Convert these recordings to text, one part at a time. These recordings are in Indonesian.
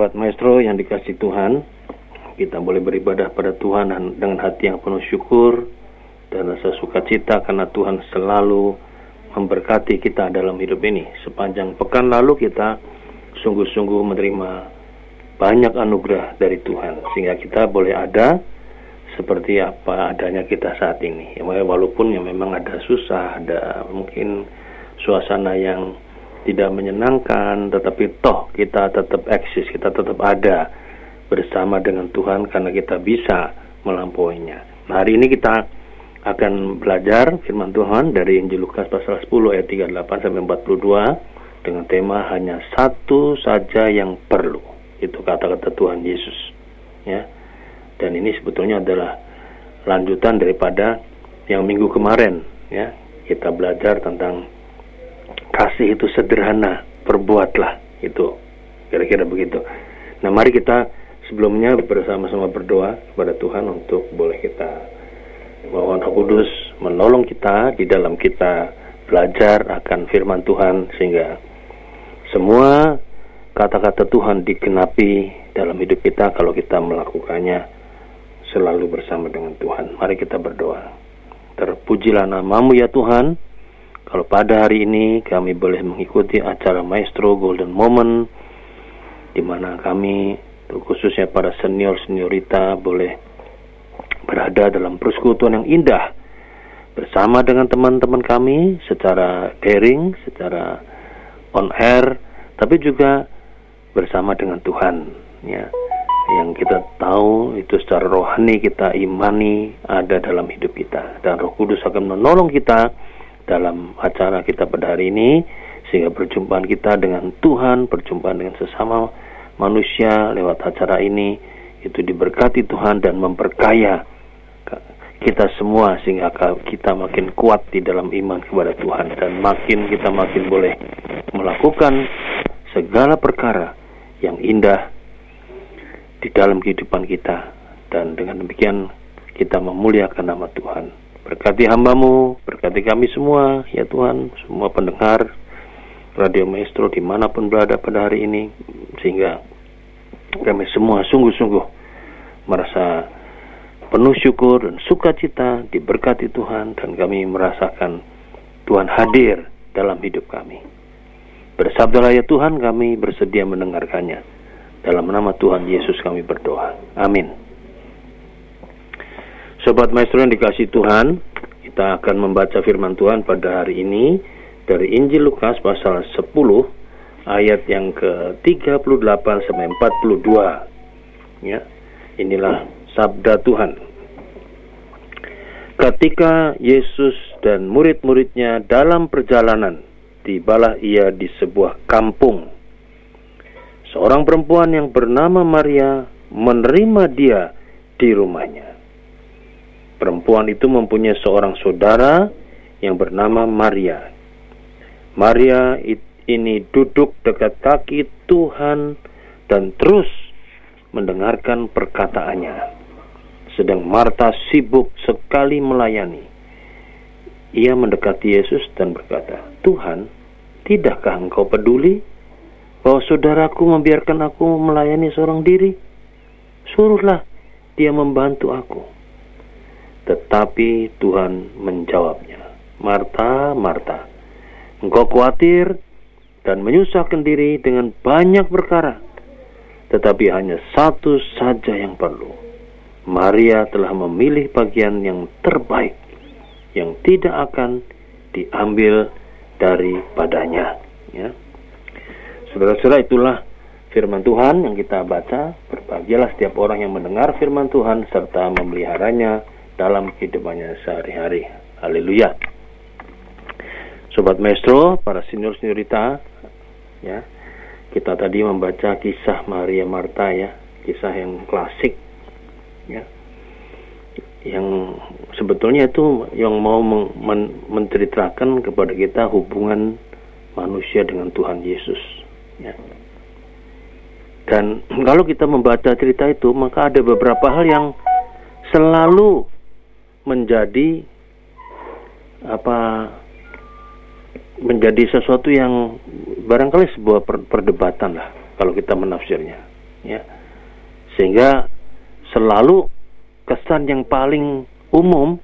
Sobat Maestro yang dikasih Tuhan, kita boleh beribadah pada Tuhan dengan hati yang penuh syukur dan rasa sukacita karena Tuhan selalu memberkati kita dalam hidup ini. Sepanjang pekan lalu kita sungguh-sungguh menerima banyak anugerah dari Tuhan sehingga kita boleh ada seperti apa adanya kita saat ini. Ya, walaupun ya memang ada susah, ada mungkin suasana yang tidak menyenangkan, tetapi toh kita tetap eksis, kita tetap ada bersama dengan Tuhan karena kita bisa melampauinya. Nah, hari ini kita akan belajar firman Tuhan dari Injil Lukas pasal 10 ayat 38 sampai 42 dengan tema hanya satu saja yang perlu. Itu kata-kata Tuhan Yesus. Ya. Dan ini sebetulnya adalah lanjutan daripada yang minggu kemarin ya. Kita belajar tentang kasih itu sederhana, perbuatlah itu. Kira-kira begitu. Nah, mari kita sebelumnya bersama-sama berdoa kepada Tuhan untuk boleh kita mohon Roh Kudus menolong kita di dalam kita belajar akan firman Tuhan sehingga semua kata-kata Tuhan digenapi dalam hidup kita kalau kita melakukannya selalu bersama dengan Tuhan. Mari kita berdoa. Terpujilah namamu ya Tuhan. Kalau pada hari ini kami boleh mengikuti acara Maestro Golden Moment di mana kami khususnya para senior seniorita boleh berada dalam persekutuan yang indah bersama dengan teman-teman kami secara daring, secara on air, tapi juga bersama dengan Tuhan ya. Yang kita tahu itu secara rohani kita imani ada dalam hidup kita. Dan Roh Kudus akan menolong kita dalam acara kita pada hari ini sehingga perjumpaan kita dengan Tuhan, perjumpaan dengan sesama manusia lewat acara ini itu diberkati Tuhan dan memperkaya kita semua sehingga kita makin kuat di dalam iman kepada Tuhan dan makin kita makin boleh melakukan segala perkara yang indah di dalam kehidupan kita dan dengan demikian kita memuliakan nama Tuhan. Berkati hambamu, berkati kami semua, ya Tuhan, semua pendengar Radio Maestro di mana pun berada pada hari ini, sehingga kami semua sungguh-sungguh merasa penuh syukur dan sukacita diberkati Tuhan dan kami merasakan Tuhan hadir dalam hidup kami. Bersabdalah ya Tuhan kami bersedia mendengarkannya. Dalam nama Tuhan Yesus kami berdoa. Amin. Sobat Maestro yang dikasih Tuhan, kita akan membaca firman Tuhan pada hari ini dari Injil Lukas pasal 10 ayat yang ke-38 sampai 42. Ya. Inilah sabda Tuhan. Ketika Yesus dan murid-muridnya dalam perjalanan, tibalah ia di sebuah kampung. Seorang perempuan yang bernama Maria menerima dia di rumahnya. Perempuan itu mempunyai seorang saudara yang bernama Maria. Maria ini duduk dekat kaki Tuhan dan terus mendengarkan perkataannya. Sedang Marta sibuk sekali melayani. Ia mendekati Yesus dan berkata, "Tuhan, tidakkah engkau peduli bahwa saudaraku membiarkan aku melayani seorang diri? Suruhlah dia membantu aku." Tetapi Tuhan menjawabnya, Marta, Marta, engkau khawatir dan menyusahkan diri dengan banyak perkara, tetapi hanya satu saja yang perlu. Maria telah memilih bagian yang terbaik, yang tidak akan diambil daripadanya. Ya. Saudara-saudara itulah firman Tuhan yang kita baca. Berbahagialah setiap orang yang mendengar firman Tuhan serta memeliharanya dalam kehidupannya sehari-hari. Haleluya. Sobat Maestro, para senior seniorita, ya, kita tadi membaca kisah Maria Marta ya, kisah yang klasik, ya, yang sebetulnya itu yang mau men men menceritakan kepada kita hubungan manusia dengan Tuhan Yesus, ya. Dan kalau kita membaca cerita itu, maka ada beberapa hal yang selalu menjadi apa menjadi sesuatu yang barangkali sebuah per, perdebatan lah kalau kita menafsirnya Ya. Sehingga selalu kesan yang paling umum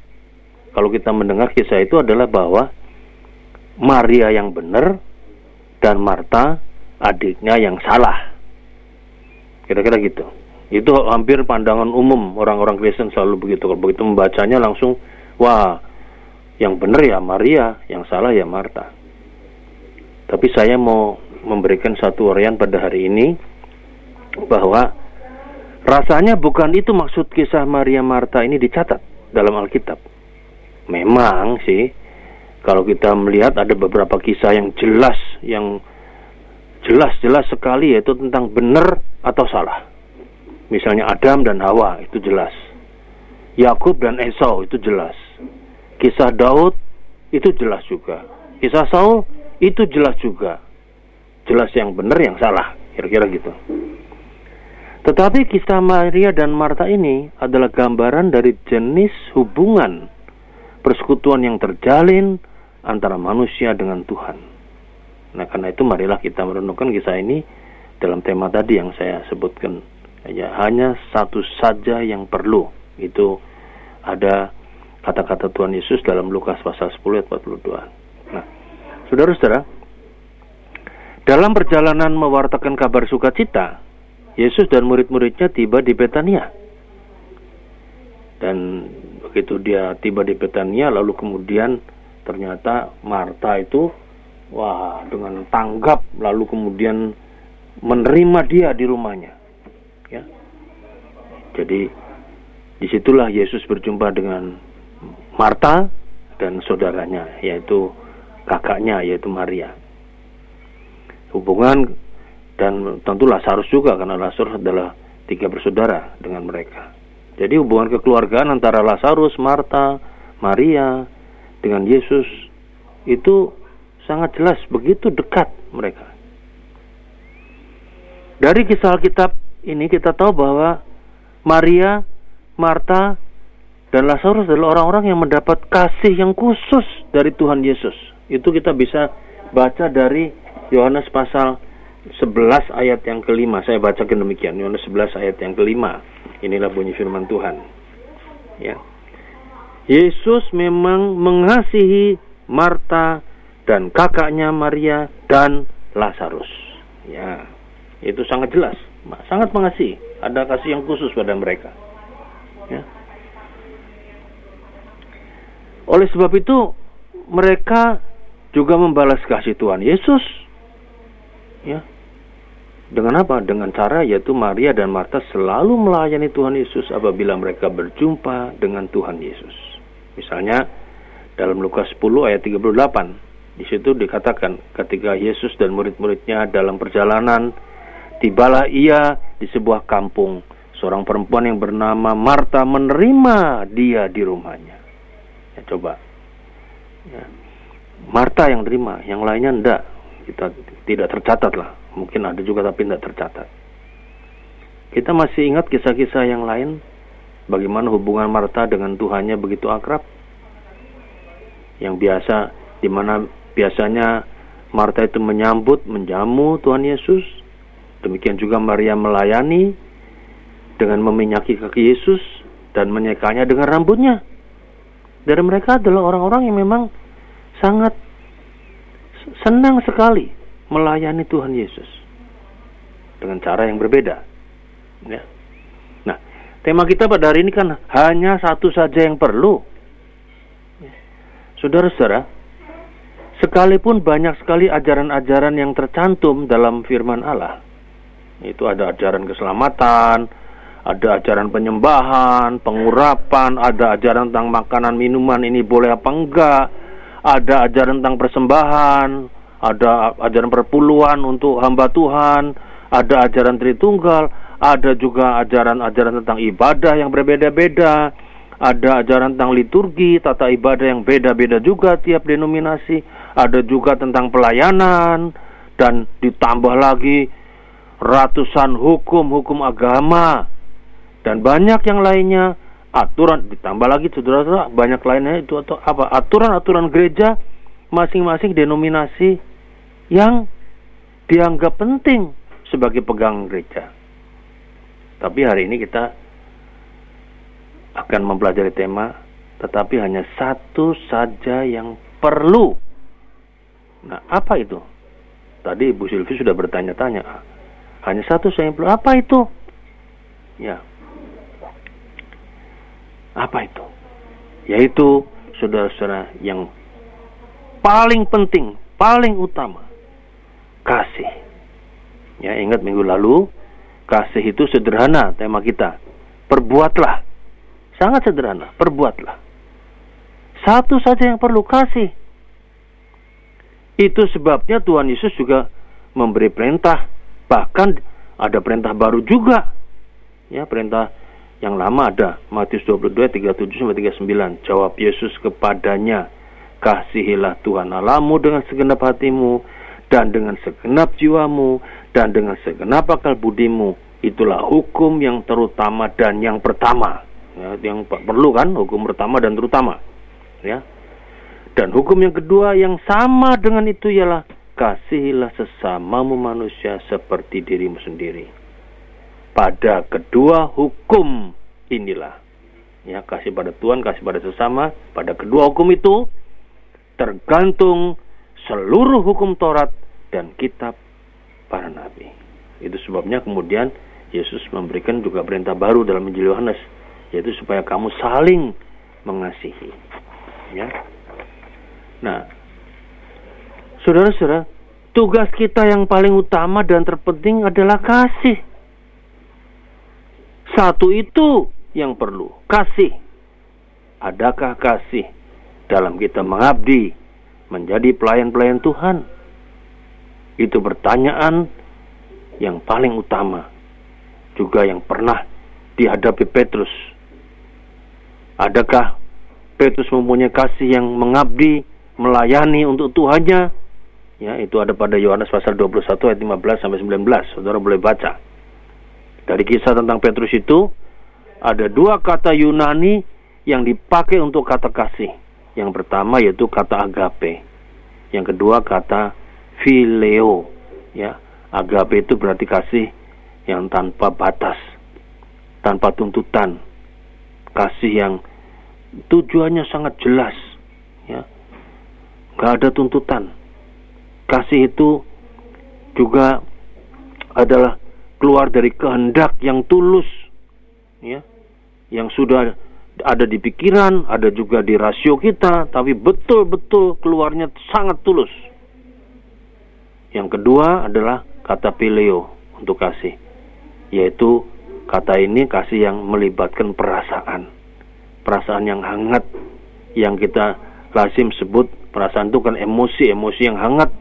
kalau kita mendengar kisah itu adalah bahwa Maria yang benar dan Marta adiknya yang salah. Kira-kira gitu. Itu hampir pandangan umum orang-orang Kristen selalu begitu. Kalau begitu membacanya langsung, wah, yang benar ya Maria, yang salah ya Marta. Tapi saya mau memberikan satu urian pada hari ini bahwa rasanya bukan itu maksud kisah Maria Marta ini dicatat dalam Alkitab. Memang sih kalau kita melihat ada beberapa kisah yang jelas yang jelas-jelas sekali yaitu tentang benar atau salah. Misalnya Adam dan Hawa itu jelas. Yakub dan Esau itu jelas. Kisah Daud itu jelas juga. Kisah Saul itu jelas juga. Jelas yang benar yang salah, kira-kira gitu. Tetapi kisah Maria dan Marta ini adalah gambaran dari jenis hubungan persekutuan yang terjalin antara manusia dengan Tuhan. Nah, karena itu marilah kita merenungkan kisah ini dalam tema tadi yang saya sebutkan. Ya, hanya satu saja yang perlu. Itu ada kata-kata Tuhan Yesus dalam Lukas pasal 10 ayat 42. Nah, saudara-saudara, dalam perjalanan mewartakan kabar sukacita, Yesus dan murid-muridnya tiba di Betania. Dan begitu dia tiba di Betania, lalu kemudian ternyata Marta itu, wah dengan tanggap, lalu kemudian menerima dia di rumahnya. Jadi di situlah Yesus berjumpa dengan Marta dan saudaranya, yaitu kakaknya, yaitu Maria. Hubungan dan tentu Lazarus juga karena Lazarus adalah tiga bersaudara dengan mereka. Jadi hubungan kekeluargaan antara Lazarus, Marta, Maria dengan Yesus itu sangat jelas begitu dekat mereka. Dari kisah Alkitab ini kita tahu bahwa Maria, Marta, dan Lazarus adalah orang-orang yang mendapat kasih yang khusus dari Tuhan Yesus. Itu kita bisa baca dari Yohanes pasal 11 ayat yang kelima. Saya bacakan demikian Yohanes 11 ayat yang kelima. Inilah bunyi firman Tuhan. Ya. Yesus memang mengasihi Marta dan kakaknya Maria dan Lazarus. Ya. Itu sangat jelas sangat mengasihi ada kasih yang khusus pada mereka ya oleh sebab itu mereka juga membalas kasih Tuhan Yesus ya dengan apa? Dengan cara yaitu Maria dan Marta selalu melayani Tuhan Yesus apabila mereka berjumpa dengan Tuhan Yesus. Misalnya dalam Lukas 10 ayat 38 di situ dikatakan ketika Yesus dan murid-muridnya dalam perjalanan tibalah ia di sebuah kampung seorang perempuan yang bernama Marta menerima dia di rumahnya. Ya coba. Ya. Marta yang terima, yang lainnya enggak. Kita tidak tercatat lah Mungkin ada juga tapi tidak tercatat. Kita masih ingat kisah-kisah yang lain bagaimana hubungan Marta dengan Tuhannya begitu akrab. Yang biasa di mana biasanya Marta itu menyambut, menjamu Tuhan Yesus. Demikian juga Maria melayani dengan meminyaki kaki Yesus dan menyekanya dengan rambutnya. Dari mereka adalah orang-orang yang memang sangat senang sekali melayani Tuhan Yesus dengan cara yang berbeda. Ya. Nah, tema kita pada hari ini kan hanya satu saja yang perlu. Saudara-saudara, sekalipun banyak sekali ajaran-ajaran yang tercantum dalam firman Allah, itu ada ajaran keselamatan, ada ajaran penyembahan, pengurapan, ada ajaran tentang makanan minuman ini boleh apa enggak, ada ajaran tentang persembahan, ada ajaran perpuluhan untuk hamba Tuhan, ada ajaran Tritunggal, ada juga ajaran-ajaran tentang ibadah yang berbeda-beda, ada ajaran tentang liturgi, tata ibadah yang beda-beda juga tiap denominasi, ada juga tentang pelayanan, dan ditambah lagi ratusan hukum-hukum agama, dan banyak yang lainnya, aturan, ditambah lagi saudara-saudara, banyak lainnya itu atau apa, aturan-aturan gereja, masing-masing denominasi yang dianggap penting sebagai pegang gereja. Tapi hari ini kita akan mempelajari tema tetapi hanya satu saja yang perlu. Nah, apa itu? Tadi Ibu Silvi sudah bertanya-tanya. Hanya satu saja yang perlu. Apa itu? Ya. Apa itu? Yaitu saudara-saudara yang paling penting, paling utama. Kasih. Ya, ingat minggu lalu kasih itu sederhana tema kita. Perbuatlah. Sangat sederhana, perbuatlah. Satu saja yang perlu kasih. Itu sebabnya Tuhan Yesus juga memberi perintah, bahkan ada perintah baru juga. Ya, perintah yang lama ada Matius 22 37 sampai 39. Jawab Yesus kepadanya, "Kasihilah Tuhan Allahmu dengan segenap hatimu dan dengan segenap jiwamu dan dengan segenap akal budimu." Itulah hukum yang terutama dan yang pertama. Ya, yang perlu kan hukum pertama dan terutama. Ya. Dan hukum yang kedua yang sama dengan itu ialah kasihilah sesamamu manusia seperti dirimu sendiri pada kedua hukum inilah. Ya, kasih pada Tuhan, kasih pada sesama, pada kedua hukum itu tergantung seluruh hukum Taurat dan kitab para nabi. Itu sebabnya kemudian Yesus memberikan juga perintah baru dalam Injil Yohanes, yaitu supaya kamu saling mengasihi. Ya. Nah, saudara-saudara, tugas kita yang paling utama dan terpenting adalah kasih. Satu itu yang perlu, kasih. Adakah kasih dalam kita mengabdi, menjadi pelayan-pelayan Tuhan? Itu pertanyaan yang paling utama, juga yang pernah dihadapi Petrus. Adakah Petrus mempunyai kasih yang mengabdi, melayani untuk Tuhannya? Ya, itu ada pada Yohanes pasal 21 ayat 15 sampai 19. Saudara boleh baca. Dari kisah tentang Petrus itu ada dua kata Yunani yang dipakai untuk kata kasih. Yang pertama yaitu kata agape. Yang kedua kata phileo. Ya, agape itu berarti kasih yang tanpa batas, tanpa tuntutan. Kasih yang tujuannya sangat jelas, ya. Gak ada tuntutan. Kasih itu juga adalah keluar dari kehendak yang tulus ya yang sudah ada di pikiran, ada juga di rasio kita, tapi betul-betul keluarnya sangat tulus. Yang kedua adalah kata pileo untuk kasih, yaitu kata ini kasih yang melibatkan perasaan, perasaan yang hangat, yang kita lazim sebut perasaan itu kan emosi, emosi yang hangat,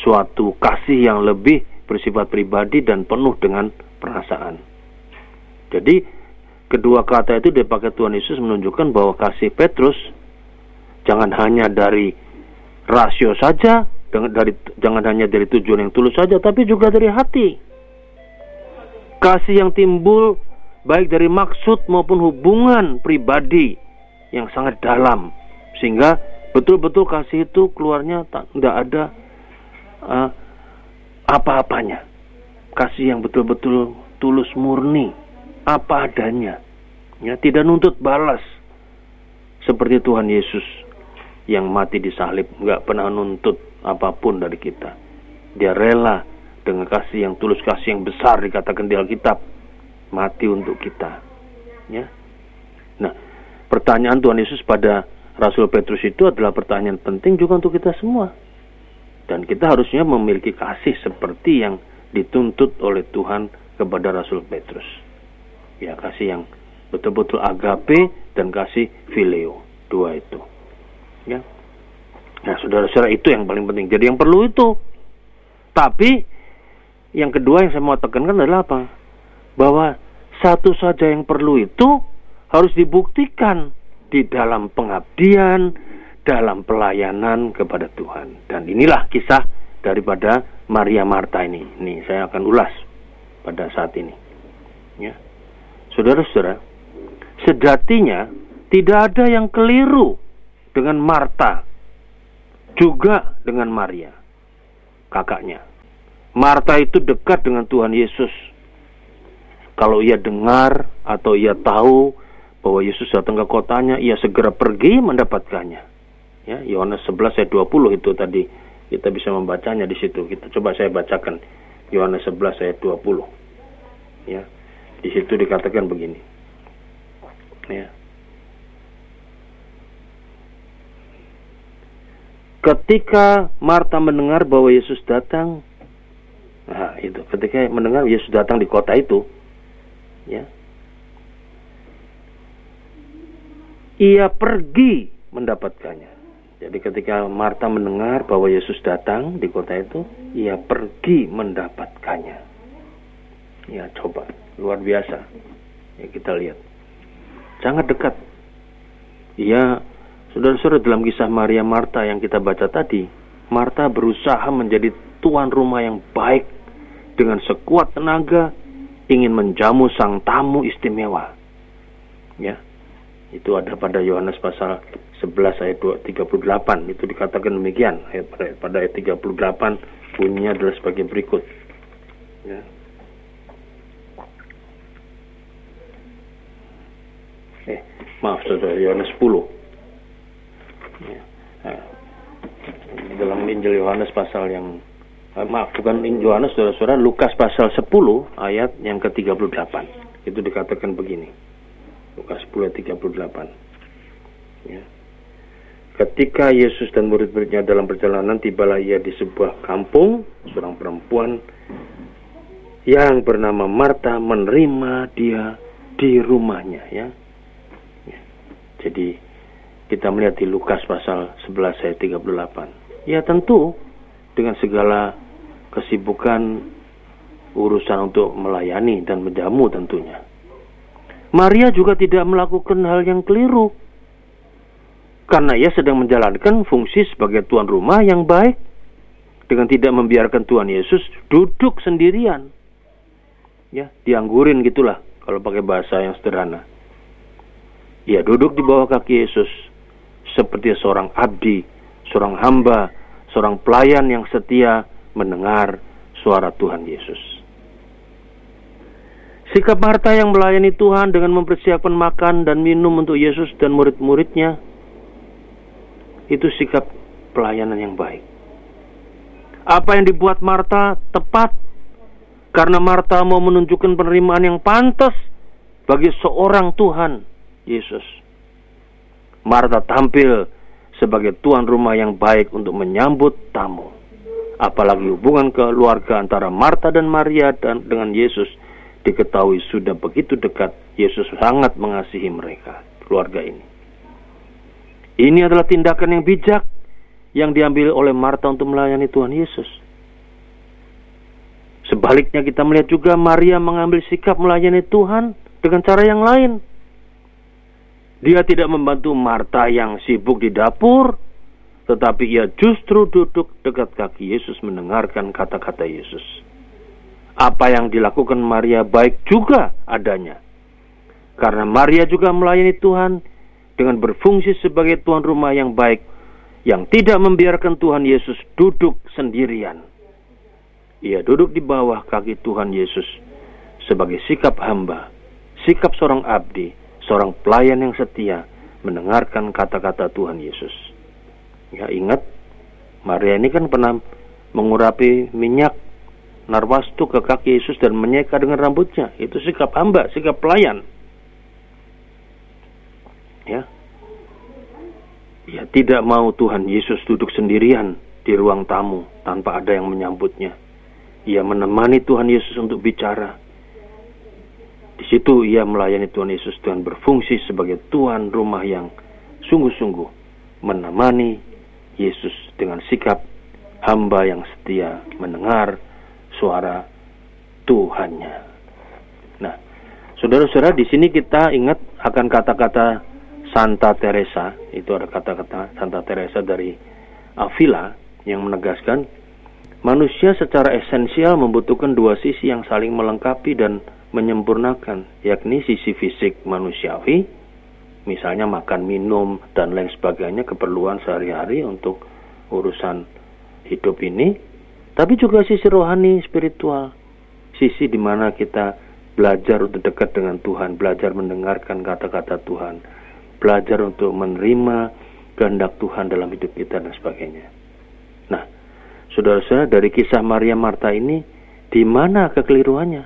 suatu kasih yang lebih bersifat pribadi dan penuh dengan perasaan. Jadi kedua kata itu dipakai Tuhan Yesus menunjukkan bahwa kasih Petrus jangan hanya dari rasio saja, dari jangan hanya dari tujuan yang tulus saja, tapi juga dari hati. Kasih yang timbul baik dari maksud maupun hubungan pribadi yang sangat dalam sehingga betul-betul kasih itu keluarnya tidak ada uh, apa-apanya. Kasih yang betul-betul tulus murni, apa adanya. Ya, tidak nuntut balas. Seperti Tuhan Yesus yang mati di salib, nggak pernah nuntut apa pun dari kita. Dia rela dengan kasih yang tulus, kasih yang besar dikatakan di Alkitab, mati untuk kita. Ya. Nah, pertanyaan Tuhan Yesus pada Rasul Petrus itu adalah pertanyaan penting juga untuk kita semua. Dan kita harusnya memiliki kasih seperti yang dituntut oleh Tuhan kepada Rasul Petrus. Ya, kasih yang betul-betul agape dan kasih fileo. Dua itu. Ya. Nah, saudara-saudara itu yang paling penting. Jadi yang perlu itu. Tapi yang kedua yang saya mau tekankan adalah apa? Bahwa satu saja yang perlu itu harus dibuktikan di dalam pengabdian, dalam pelayanan kepada Tuhan. Dan inilah kisah daripada Maria Marta ini. Ini saya akan ulas pada saat ini. Ya. Saudara-saudara, sejatinya tidak ada yang keliru dengan Marta, juga dengan Maria, kakaknya. Marta itu dekat dengan Tuhan Yesus. Kalau ia dengar atau ia tahu bahwa Yesus datang ke kotanya, ia segera pergi mendapatkannya. Ya, Yohanes 11 ayat 20 itu tadi kita bisa membacanya di situ. Kita coba saya bacakan Yohanes 11 ayat 20. Ya. Di situ dikatakan begini. Ya. Ketika Marta mendengar bahwa Yesus datang, nah itu ketika mendengar Yesus datang di kota itu, ya, ia pergi mendapatkannya. Jadi ketika Marta mendengar bahwa Yesus datang di kota itu, ia pergi mendapatkannya. Ya coba, luar biasa. Ya kita lihat. Sangat dekat. Ia Saudara-saudara dalam kisah Maria Marta yang kita baca tadi, Marta berusaha menjadi tuan rumah yang baik dengan sekuat tenaga ingin menjamu sang tamu istimewa. Ya. Itu ada pada Yohanes pasal 11 ayat 38 itu dikatakan demikian. Ayat pada ayat 38 bunyinya adalah sebagai berikut. Ya. Eh, maaf saudara Yohanes 10 Ya. Nah, dalam Injil Yohanes pasal yang eh, maaf bukan Injil Yohanes saudara-saudara Lukas pasal 10 ayat yang ke-38 itu dikatakan begini Lukas 10 ayat 38 ya. Ketika Yesus dan murid-muridnya dalam perjalanan tibalah ia di sebuah kampung seorang perempuan yang bernama Marta menerima dia di rumahnya ya. ya. Jadi kita melihat di Lukas pasal 11 ayat 38. Ya tentu dengan segala kesibukan urusan untuk melayani dan menjamu tentunya. Maria juga tidak melakukan hal yang keliru. Karena ia sedang menjalankan fungsi sebagai tuan rumah yang baik dengan tidak membiarkan Tuhan Yesus duduk sendirian. Ya, dianggurin gitulah kalau pakai bahasa yang sederhana. Ia duduk di bawah kaki Yesus seperti seorang abdi, seorang hamba, seorang pelayan yang setia mendengar suara Tuhan Yesus. Sikap Marta yang melayani Tuhan dengan mempersiapkan makan dan minum untuk Yesus dan murid-muridnya itu sikap pelayanan yang baik. Apa yang dibuat Marta tepat karena Marta mau menunjukkan penerimaan yang pantas bagi seorang Tuhan Yesus. Marta tampil sebagai tuan rumah yang baik untuk menyambut tamu. Apalagi hubungan keluarga antara Marta dan Maria dan dengan Yesus diketahui sudah begitu dekat. Yesus sangat mengasihi mereka, keluarga ini. Ini adalah tindakan yang bijak yang diambil oleh Marta untuk melayani Tuhan Yesus. Sebaliknya kita melihat juga Maria mengambil sikap melayani Tuhan dengan cara yang lain. Dia tidak membantu Marta yang sibuk di dapur, tetapi ia justru duduk dekat kaki Yesus mendengarkan kata-kata Yesus. Apa yang dilakukan Maria baik juga adanya. Karena Maria juga melayani Tuhan dengan berfungsi sebagai tuan rumah yang baik yang tidak membiarkan Tuhan Yesus duduk sendirian. Ia duduk di bawah kaki Tuhan Yesus sebagai sikap hamba, sikap seorang abdi, seorang pelayan yang setia mendengarkan kata-kata Tuhan Yesus. Ya ingat, Maria ini kan pernah mengurapi minyak narwastu ke kaki Yesus dan menyeka dengan rambutnya. Itu sikap hamba, sikap pelayan. Ya. Ya tidak mau Tuhan Yesus duduk sendirian di ruang tamu tanpa ada yang menyambutnya. Ia menemani Tuhan Yesus untuk bicara di situ ia melayani Tuhan Yesus dengan berfungsi sebagai tuan rumah yang sungguh-sungguh menemani Yesus dengan sikap hamba yang setia mendengar suara Tuhannya. Nah, saudara-saudara di sini kita ingat akan kata-kata Santa Teresa, itu ada kata-kata Santa Teresa dari Avila yang menegaskan manusia secara esensial membutuhkan dua sisi yang saling melengkapi dan menyempurnakan, yakni sisi fisik manusiawi, misalnya makan, minum, dan lain sebagainya, keperluan sehari-hari untuk urusan hidup ini, tapi juga sisi rohani, spiritual, sisi di mana kita belajar untuk dekat dengan Tuhan, belajar mendengarkan kata-kata Tuhan, belajar untuk menerima kehendak Tuhan dalam hidup kita dan sebagainya. Nah, saudara-saudara dari kisah Maria Marta ini, di mana kekeliruannya?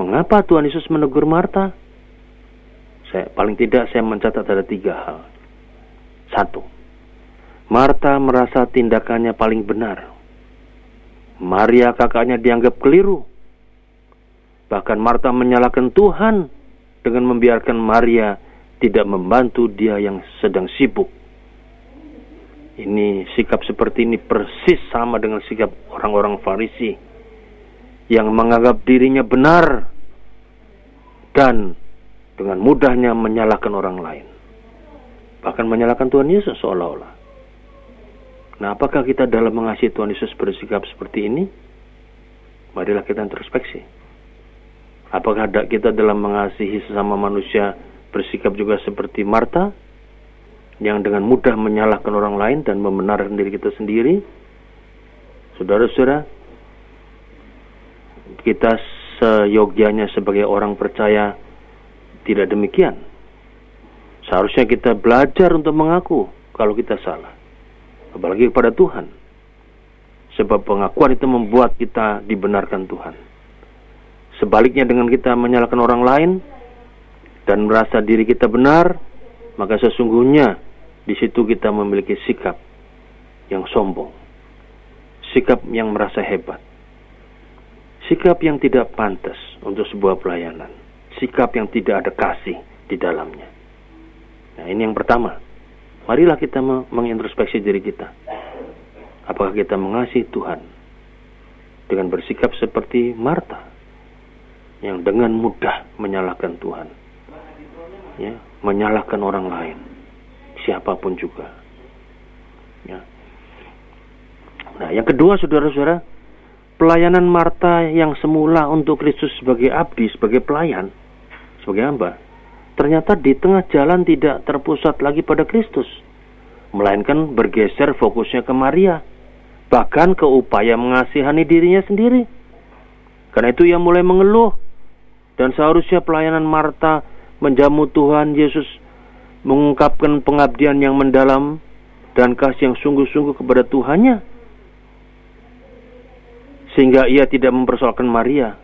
Mengapa Tuhan Yesus menegur Marta? Saya paling tidak saya mencatat ada tiga hal. Satu, Marta merasa tindakannya paling benar. Maria kakaknya dianggap keliru. Bahkan Marta menyalahkan Tuhan dengan membiarkan Maria tidak membantu dia yang sedang sibuk. Ini sikap seperti ini persis sama dengan sikap orang-orang Farisi yang menganggap dirinya benar dan dengan mudahnya menyalahkan orang lain. Bahkan menyalahkan Tuhan Yesus seolah-olah. Nah, apakah kita dalam mengasihi Tuhan Yesus bersikap seperti ini? Marilah kita introspeksi. Apakah kita dalam mengasihi sesama manusia bersikap juga seperti Marta yang dengan mudah menyalahkan orang lain dan membenarkan diri kita sendiri. Saudara-saudara, kita seyogyanya sebagai orang percaya tidak demikian. Seharusnya kita belajar untuk mengaku kalau kita salah. Apalagi kepada Tuhan. Sebab pengakuan itu membuat kita dibenarkan Tuhan. Sebaliknya dengan kita menyalahkan orang lain, dan merasa diri kita benar, maka sesungguhnya di situ kita memiliki sikap yang sombong, sikap yang merasa hebat, sikap yang tidak pantas untuk sebuah pelayanan, sikap yang tidak ada kasih di dalamnya. Nah, ini yang pertama. Marilah kita mengintrospeksi diri kita. Apakah kita mengasihi Tuhan dengan bersikap seperti Marta yang dengan mudah menyalahkan Tuhan? Ya, menyalahkan orang lain, siapa pun juga. Ya. Nah, yang kedua, saudara-saudara, pelayanan Marta yang semula untuk Kristus sebagai abdi, sebagai pelayan, sebagai hamba, ternyata di tengah jalan tidak terpusat lagi pada Kristus, melainkan bergeser fokusnya ke Maria, bahkan ke upaya mengasihani dirinya sendiri. Karena itu ia mulai mengeluh, dan seharusnya pelayanan Marta menjamu Tuhan Yesus mengungkapkan pengabdian yang mendalam dan kasih yang sungguh-sungguh kepada Tuhannya sehingga ia tidak mempersoalkan Maria.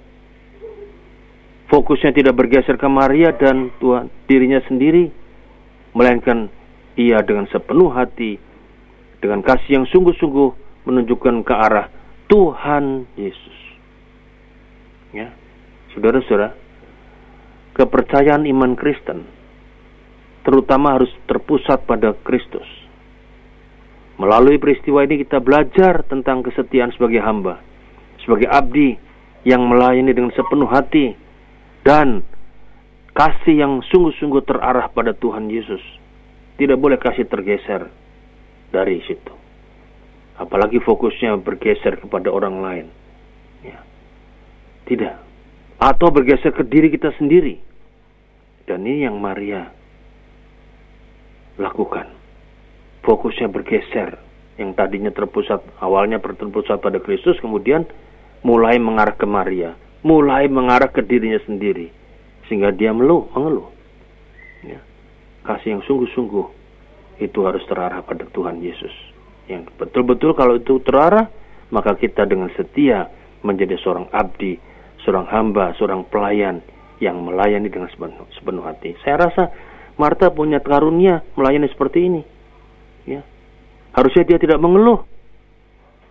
Fokusnya tidak bergeser ke Maria dan Tuhan dirinya sendiri melainkan ia dengan sepenuh hati dengan kasih yang sungguh-sungguh menunjukkan ke arah Tuhan Yesus. Ya saudara-saudara kepercayaan iman Kristen terutama harus terpusat pada Kristus. Melalui peristiwa ini kita belajar tentang kesetiaan sebagai hamba, sebagai abdi yang melayani dengan sepenuh hati dan kasih yang sungguh-sungguh terarah pada Tuhan Yesus. Tidak boleh kasih tergeser dari situ. Apalagi fokusnya bergeser kepada orang lain. Ya. Tidak. Atau bergeser ke diri kita sendiri dan ini yang Maria lakukan. Fokusnya bergeser. Yang tadinya terpusat, awalnya terpusat pada Kristus, kemudian mulai mengarah ke Maria. Mulai mengarah ke dirinya sendiri. Sehingga dia meluh, mengeluh. Ya. Kasih yang sungguh-sungguh itu harus terarah pada Tuhan Yesus. Yang betul-betul kalau itu terarah, maka kita dengan setia menjadi seorang abdi, seorang hamba, seorang pelayan yang melayani dengan sepenuh, sepenuh hati. Saya rasa Marta punya karunia melayani seperti ini. Ya. Harusnya dia tidak mengeluh.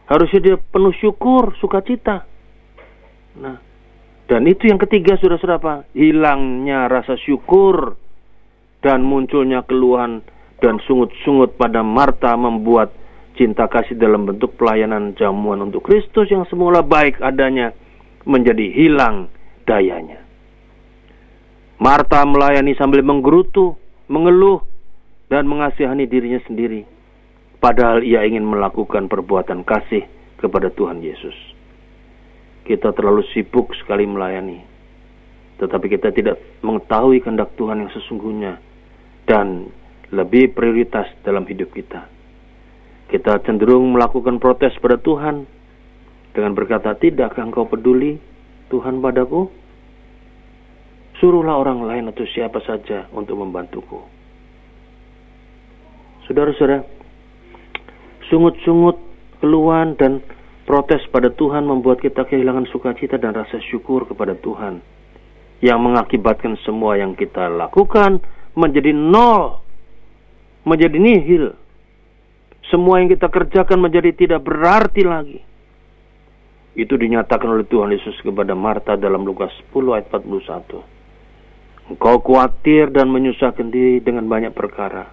Harusnya dia penuh syukur, sukacita. Nah, dan itu yang ketiga sudah sudah apa? Hilangnya rasa syukur dan munculnya keluhan dan sungut-sungut pada Marta membuat cinta kasih dalam bentuk pelayanan jamuan untuk Kristus yang semula baik adanya menjadi hilang dayanya. Marta melayani sambil menggerutu, mengeluh, dan mengasihani dirinya sendiri. Padahal ia ingin melakukan perbuatan kasih kepada Tuhan Yesus. Kita terlalu sibuk sekali melayani, tetapi kita tidak mengetahui kehendak Tuhan yang sesungguhnya dan lebih prioritas dalam hidup kita. Kita cenderung melakukan protes pada Tuhan dengan berkata, "Tidakkah engkau peduli Tuhan padaku?" Suruhlah orang lain atau siapa saja untuk membantuku. Saudara-saudara, sungut-sungut, keluhan, dan protes pada Tuhan membuat kita kehilangan sukacita dan rasa syukur kepada Tuhan. Yang mengakibatkan semua yang kita lakukan menjadi nol, menjadi nihil. Semua yang kita kerjakan menjadi tidak berarti lagi. Itu dinyatakan oleh Tuhan Yesus kepada Marta dalam Lukas 10 ayat 41. Engkau khawatir dan menyusahkan diri dengan banyak perkara.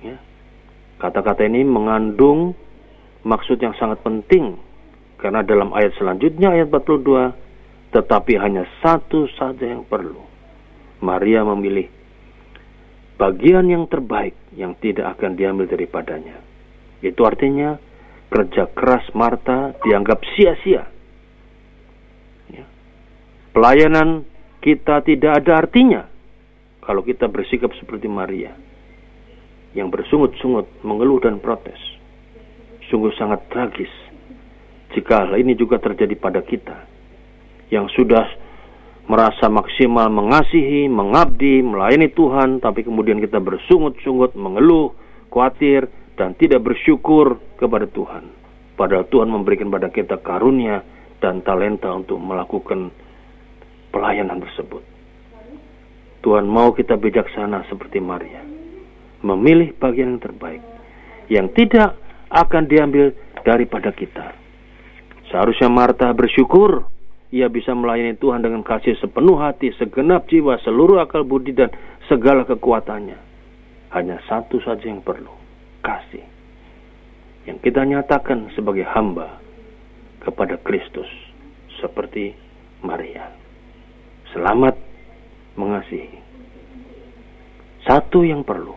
Ya. Kata-kata ini mengandung maksud yang sangat penting. Karena dalam ayat selanjutnya, ayat 42, tetapi hanya satu saja yang perlu. Maria memilih bagian yang terbaik yang tidak akan diambil daripadanya. Itu artinya kerja keras Marta dianggap sia-sia. Ya. Pelayanan kita tidak ada artinya kalau kita bersikap seperti Maria yang bersungut-sungut, mengeluh dan protes. Sungguh sangat tragis jika hal ini juga terjadi pada kita yang sudah merasa maksimal mengasihi, mengabdi, melayani Tuhan, tapi kemudian kita bersungut-sungut, mengeluh, khawatir, dan tidak bersyukur kepada Tuhan. Padahal Tuhan memberikan pada kita karunia dan talenta untuk melakukan pelayanan tersebut. Tuhan mau kita bijaksana seperti Maria. Memilih bagian yang terbaik. Yang tidak akan diambil daripada kita. Seharusnya Marta bersyukur ia bisa melayani Tuhan dengan kasih sepenuh hati, segenap jiwa, seluruh akal budi dan segala kekuatannya. Hanya satu saja yang perlu, kasih. Yang kita nyatakan sebagai hamba kepada Kristus seperti Maria. Selamat mengasihi. Satu yang perlu,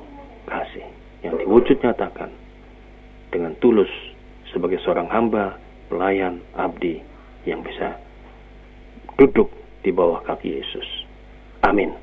kasih. Yang diwujud nyatakan dengan tulus sebagai seorang hamba, pelayan, abdi yang bisa duduk di bawah kaki Yesus. Amin.